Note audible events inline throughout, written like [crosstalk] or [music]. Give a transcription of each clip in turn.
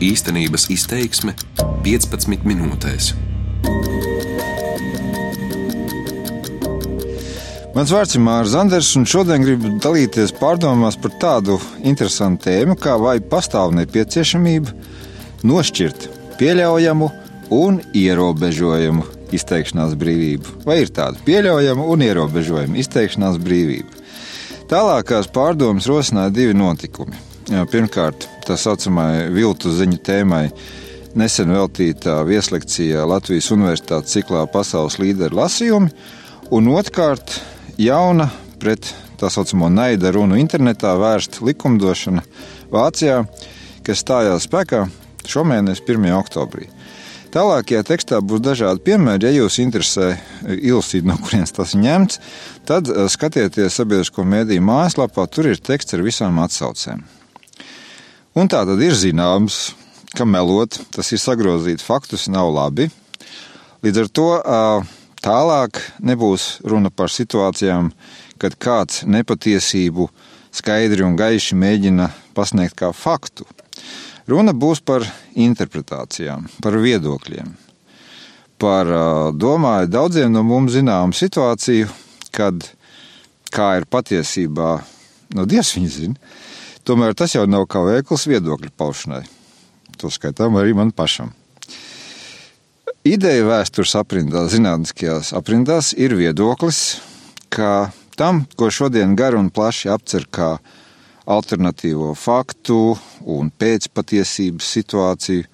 Īstenības izteiksme 15 minūtēs. Mans vārds ir Mārcis Zanders, un šodien gribu dalīties pārdomās par tādu interesantu tēmu, kā vai pastāv nepieciešamība nošķirt pieļaujamu un ierobežojumu izteikšanās brīvību. Vai ir tāda pieļaujama un ierobežojama izteikšanās brīvība? Tālākās pārdomas rosināja divi notikumi. Pirmkārt, tā saucamā viltu ziņu tēmai nesen veltītā vieslekcijā Latvijas Universitātes ciklā Pasaules līderu lasījumi, un otrkārt, jauna pret tā saucamo naida runu internetā vērsta likumdošana Vācijā, kas stājās spēkā šomēnes 1. oktobrī. Tālākajā tekstā būs dažādi piemēri. Ja jūs interesē ilustīt, no kurienes tas ir ņemts, tad eh, skatieties sabiedrisko mēdīju mājaslapā, tur ir teksts ar visām atsaucēm. Un tā tad ir zināms, ka melot, tas ir sagrozīt faktus, nav labi. Līdz ar to tālāk nebūs runa par situācijām, kad kāds nepatiesību skaidri un gaiši mēģina pasniegt kā faktu. Runa būs par interpretācijām, par viedokļiem, par, domāju, daudziem no mums zināmu situāciju, kad kā ir patiesībā, no Dievs viņa zina, tomēr tas jau nav kā veikls viedokļu paušanai. To skaitām arī man pašam. Ideja vēstures aprindās, zinātniskajās aprindās ir viedoklis, ka tam, ko šodien gar un plaši apcer kā alternatīvo faktu un pēcpatiesības situāciju.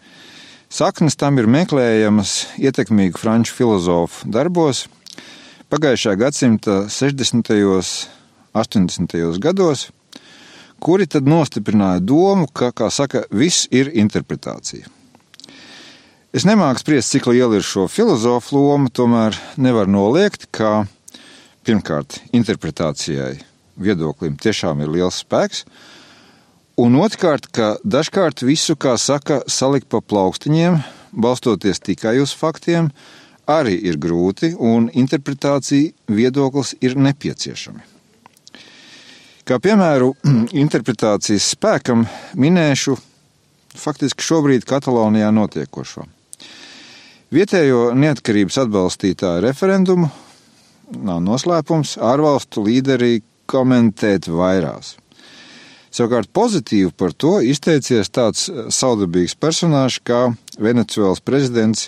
Saknes tam ir meklējamas ietekmīgu franču filozofu darbos pagājušā gadsimta 60. un 80. gados, kuri tad nostiprināja domu, ka, kā saka, viss ir interpretācija. Es nemāku spriest, cik liela ir šo filozofu loma, tomēr nevar noliegt, ka pirmkārt interpretācijai viedoklim tiešām ir liels spēks. Un otrkārt, ka dažkārt visu, kā saka, salikt pa plaukstiņiem, balstoties tikai uz faktiem, arī ir grūti, un interpretācija viedoklis ir nepieciešami. Kā piemēru [clears throat] interpretācijas spēkam minēšu faktiski šobrīd Katalonijā notiekošo. Vietējo neatkarības atbalstītāju referendumu nav noslēpums, ārvalstu līderī komentēt vairās. Savukārt pozitīvi par to izteicies tāds saudabīgs personāžs kā Venecijas prezidents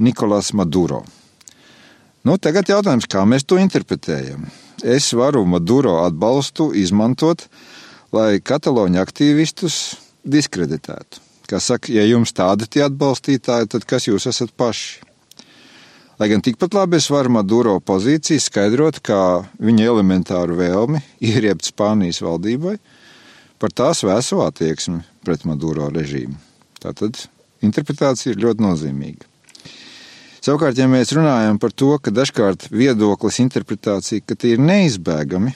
Nikolas Maduro. Nu, tagad jautājums, kā mēs to interpretējam? Es varu Maduro atbalstu izmantot, lai kataloņu aktīvistus diskreditētu. Kā saka, ja jums tādi tie atbalstītāji, tad kas jūs esat paši? Lai gan tikpat labi es varu Maduro pozīciju skaidrot kā viņa elementāru vēlmi [laughs] ieriept Spānijas valdībai par tās vēso attieksmi pret Maduro režīmu. Tātad interpretācija ir ļoti nozīmīga. Savukārt, ja mēs runājam par to, ka dažkārt viedoklis interpretācija, ka tie ir neizbēgami,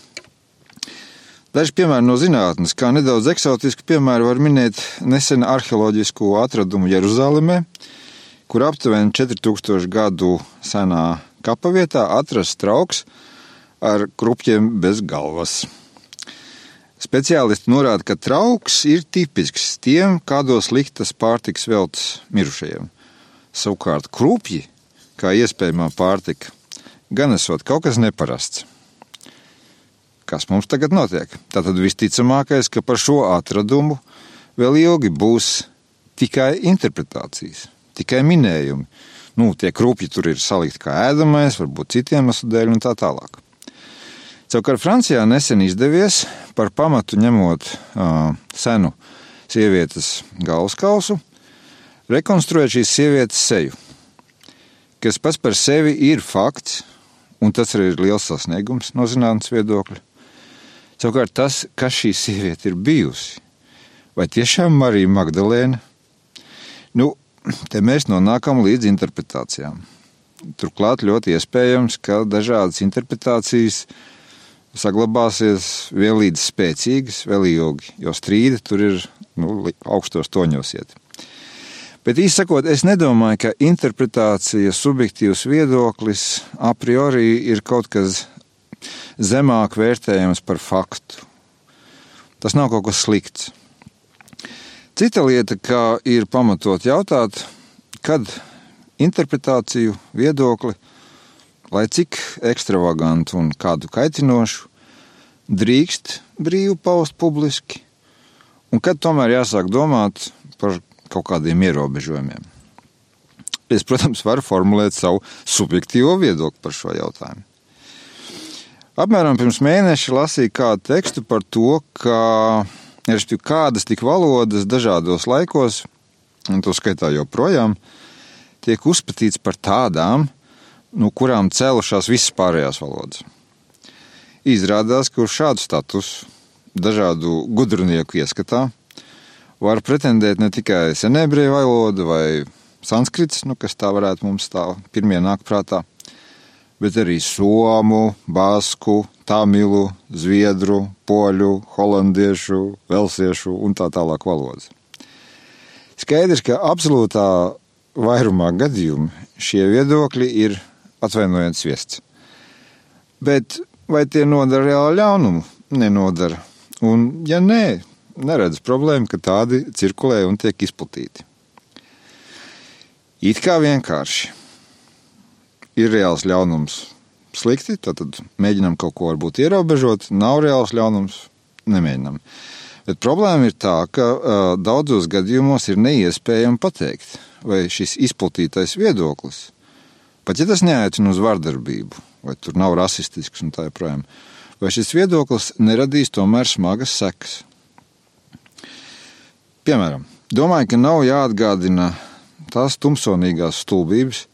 daži piemēri no zinātnes, kā nedaudz eksotisku piemēru var minēt nesenu arheoloģisko atradumu Jeruzalemē, kur aptuveni 4000 gadu senā kapavietā atrasts trauks ar krupjiem bez galvas. Speciālisti norāda, ka trauks ir tipisks tiem, kādos liktas pārtiks veltes mirušajiem. Savukārt krupji, kā iespējamā pārtika, gan esot kaut kas neparasts. Kas mums tagad notiek? Tātad visticamākais, ka par šo atradumu vēl ilgi būs tikai interpretācijas tikai minējumi. Nu, tie krupji tur ir salikti kā ēdamais, varbūt citiem iemeslu dēļ un tā tālāk. Savukārt Francijā nesen izdevies par pamatu ņemot uh, senu sievietes galvaskausu, rekonstruēt šīs sievietes seju, kas pats par sevi ir fakts, un tas arī ir liels sasniegums no zinātnes viedokļa. Savukārt tas, kas šī sieviete ir bijusi, vai tiešām Marija Magdalēna, nu, te mēs nonākam līdz interpretācijām. Turklāt ļoti iespējams, ka dažādas interpretācijas saglabāsies vienlīdz spēcīgas, vēl ilgi, jo strīdi tur ir nu, augstos toņos iet. Bet īsakot, es nedomāju, ka interpretācija, subjektīvs viedoklis a priori ir kaut kas zemāk vērtējams par faktu. Tas nav kaut kas slikts. Cita lieta, kā ir pamatot jautāt, kad interpretāciju, viedokli, lai cik ekstravagantu un kādu kaitinošu, drīkst brīvi paust publiski, un kad tomēr jāsāk domāt par kaut kādiem ierobežojumiem. Es, protams, varu formulēt savu subjektīvo viedokli par šo jautājumu. Apmēram pirms mēneša lasīju kādu tekstu par to, ka respektīvi, kādas tik valodas dažādos laikos, un to skaitā joprojām, tiek uzskatīts par tādām, no kurām cēlušās visas pārējās valodas. Izrādās, ka uz šādu statusu dažādu gudrnieku ieskatā var pretendēt ne tikai senēbrieju valoda vai sanskrits, nu, kas tā varētu mums tā pirmie nāk prātā, bet arī somu, basku, tamilu, zviedru, poļu, holandiešu, velsiešu un tā tālāk valodas. Skaidrs, ka absolūtā vairumā gadījumu šie viedokļi ir atvainojiet sviests. Bet vai tie nodara reāli ļaunumu? Nenodara. Un, ja nē, neredz problēmu, ka tādi cirkulē un tiek izplatīti. It kā vienkārši ir reāls ļaunums slikti, tad mēģinām kaut ko varbūt ierobežot, nav reāls ļaunums, nemēģinām. Bet problēma ir tā, ka uh, daudzos gadījumos ir neiespējami pateikt, vai šis izplatītais viedoklis, pat ja tas neaicina uz vardarbību, vai tur nav rasistisks un tā joprojām, vai šis viedoklis neradīs tomēr smagas sekas. Piemēram, domāju, ka nav jāatgādina tās tumsonīgās stulbības,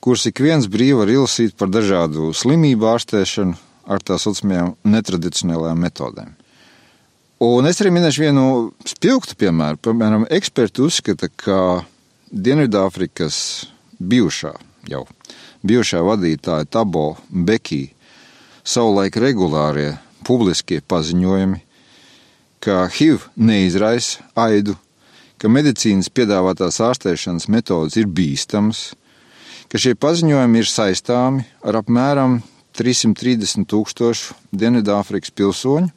kuras ik viens brīvi var izlasīt par dažādu slimību ārstēšanu ar tā saucamajām netradicionālajām metodēm. Un es arī minēšu vienu spilgtu piemēru. Piemēram, eksperti uzskata, ka Dienvidāfrikas bijušā jau bijušā vadītāja Tabo Bekī savulaik regulārie publiskie paziņojumi, ka HIV neizraisa aidu ka medicīnas piedāvātās ārstēšanas metodas ir bīstamas, ka šie paziņojumi ir saistāmi ar apmēram 330 tūkstošu Dienvidāfrikas pilsoņu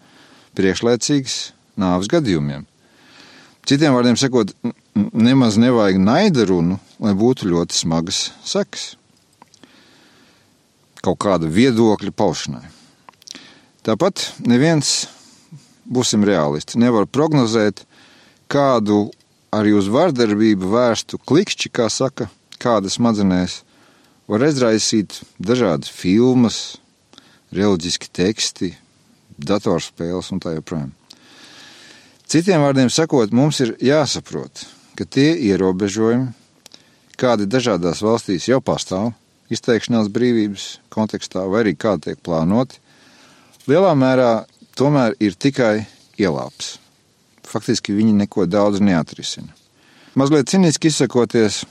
priekšlaicīgas nāves gadījumiem. Citiem vārdiem sakot, nemaz nevajag naida runu, lai būtu ļoti smagas sekas kaut kāda viedokļa paušanai. Tāpat neviens, būsim realisti, nevar prognozēt, kādu arī uz vardarbību vērstu klikšķi, kā saka, kāda smadzenēs, var izraisīt dažādas filmas, reliģiski teksti, datorspēles un tā joprojām. Citiem vārdiem sakot, mums ir jāsaprot, ka tie ierobežojumi, kādi dažādās valstīs jau pastāv, izteikšanās brīvības kontekstā, vai arī kādi tiek plānoti, lielā mērā tomēr ir tikai ielāps faktiski viņi neko daudz neatrisina. Mazliet ciniski izsakoties,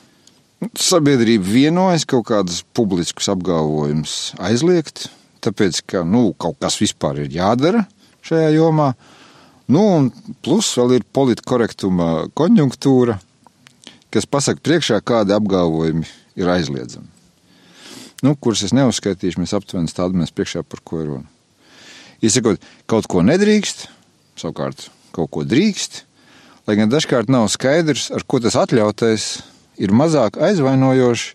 sabiedrība vienojas kaut kādus publiskus apgalvojumus aizliegt, tāpēc ka nu, kaut kas vispār ir jādara šajā jomā. Nu, plus vēl ir politkorektuma konjunktūra, kas pasaka priekšā, kādi apgalvojumi ir aizliedzami. Nu, kurus es neuzskaitīšu, mēs aptuveni stādāmies priekšā, par ko ir runa. Izsakot, kaut ko nedrīkst, savukārt kaut ko drīkst, lai gan dažkārt nav skaidrs, ar ko tas atļautais ir mazāk aizvainojoši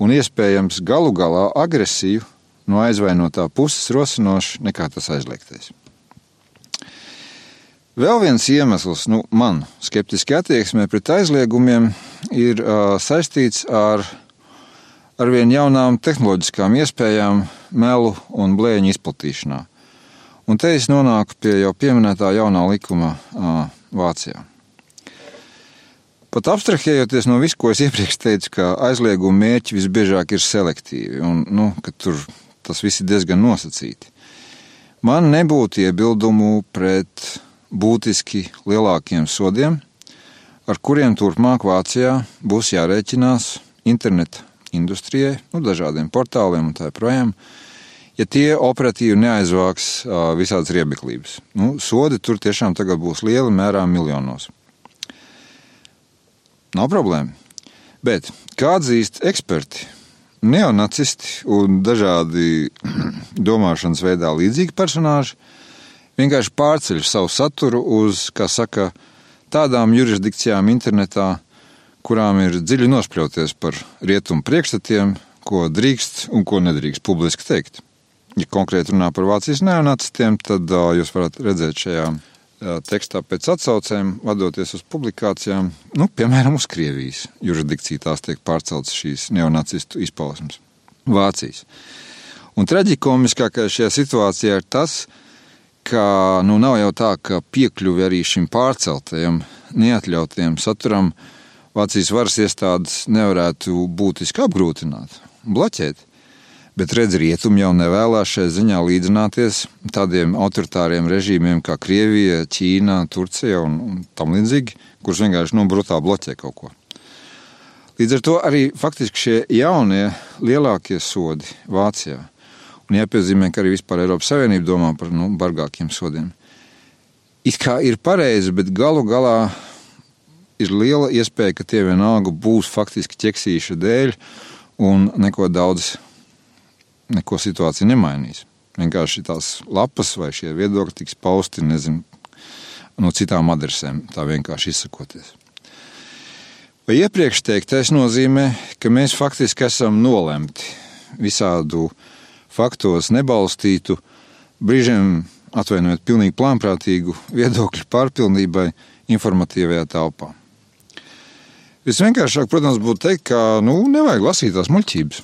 un iespējams galu galā agresīvu no aizvainotā puses rosinoši nekā tas aizliegtais. Vēl viens iemesls nu, man skeptiski attieksmē pret aizliegumiem ir uh, saistīts ar arvien jaunām tehnoloģiskām iespējām melu un blēņu izplatīšanā. Un te es nonāku pie jau pieminētā jaunā likuma Vācijā. Pat abstrahējoties no visu, ko es iepriekš teicu, ka aizlieguma mērķi visbiežāk ir selektīvi un nu, tur tas viss ir diezgan nosacīti. Man nebūtu iebildumu pret būtiski lielākiem sodiem, ar kuriem turpmāk Vācijā būs jārēķinās interneta industrijai, nu, dažādiem portāliem un tā joprojām. Uh, ja tie operatīvi neaizvāks visādas riebeklības. Nu, sodi tur tiešām tagad būs lieli, mērā miljonos. Nav problēma. Bet kā atzīst eksperti, neonacisti un dažādi [clears throat] domāšanas veidā līdzīgi personāži vienkārši pārceļ savu saturu uz, kā saka, tādām jurisdikcijām internetā, kurām ir dziļi nospļauties par rietumu priekšstatiem, ko drīkst un ko nedrīkst publiski teikt. Ja konkrēti runā par Vācijas neonācistiem, tad uh, jūs varat redzēt šajā uh, tekstā pēc atsaucēm, vadoties uz publikācijām, nu, piemēram, uz Krievijas jurisdikciju tās tiek pārceltas šīs neonacistu izpausmes. Vācijas. Un traģikomiskākais šajā situācijā ir tas, ka nu, nav jau tā, ka piekļuvi arī šim pārceltajam, neatļautajam saturam Vācijas varas iestādes nevarētu būtiski apgrūtināt, bloķēt. Bet redz, rietumi jau nevēlas šai ziņā līdzināties tādiem autoritāriem režīmiem kā Krievija, Ķīna, Turcija un, un tam līdzīgi, kurš vienkārši nu, brutāli bloķē kaut ko. Līdz ar to arī faktiski šie jaunie lielākie sodi Vācijā, un jāpiezīmē, ka arī vispār Eiropas Savienība domā par nu, bargākiem sodiem, it kā ir pareizi, bet galu galā ir liela iespēja, ka tie vienalga būs faktiski ķeksīša dēļ un neko daudz neko situācija nemainīs. Vienkārši tās lapas vai šie viedokļi tiks pausti nezinu, no citām adresēm, tā vienkārši izsakoties. Vai iepriekš teiktais nozīmē, ka mēs faktiski esam nolemti visādu faktos nebalstītu, brīžiem atvainojiet, pilnīgi plānprātīgu viedokļu pārpilnībai informatīvajā telpā. Visvienkāršāk, protams, būtu teikt, ka nu, nevajag lasīt tās muļķības.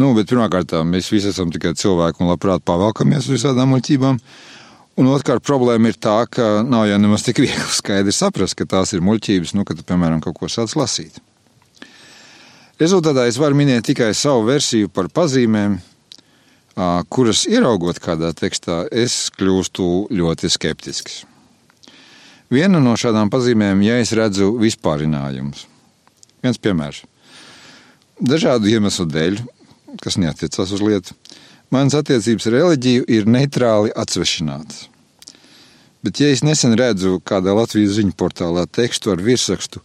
Nu, bet pirmkārt, mēs visi esam tikai cilvēki un labprāt pavalkamies uz visādām muļķībām. Un otrkārt, problēma ir tā, ka nav jau nemaz tik viegli [laughs] skaidri saprast, ka tās ir muļķības, nu, kad piemēram, kaut ko sāc lasīt. Rezultātā es varu minēt tikai savu versiju par pazīmēm, kuras ieraugot kādā tekstā, es kļūstu ļoti skeptisks. Viena no šādām pazīmēm, ja es redzu vispārinājumus, viens piemērs. Dažādu iemeslu dēļ kas neatiecās uz lietu. Manas attiecības ar reliģiju ir neitrāli atsvešinātas. Bet, ja es nesen redzu kādā Latvijas ziņu portālā tekstu ar virsrakstu,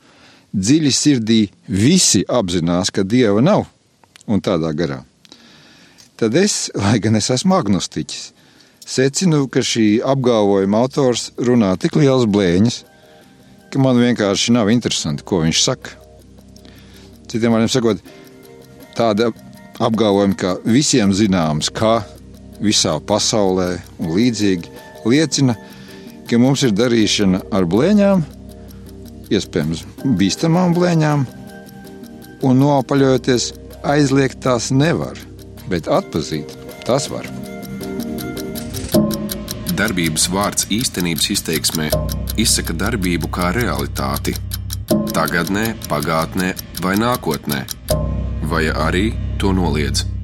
dziļi sirdī visi apzinās, ka dieva nav, un tādā garā, tad es, [laughs] lai gan es esmu agnostiķis, secinu, ka šī apgalvojuma autors runā tik liels blēņas, ka man vienkārši nav interesanti, ko viņš saka. Citiem vārdiem sakot, tāda apgalvojumi, ka visiem zināms, kā visā pasaulē un līdzīgi, liecina, ka mums ir darīšana ar blēņām, iespējams, bīstamām blēņām, un nopaļojoties, aizliegt tās nevar, bet atpazīt tas var. Darbības vārds īstenības izteiksmē izsaka darbību kā realitāti. Tagatnē, pagātnē vai nākotnē, vai arī to noliedz.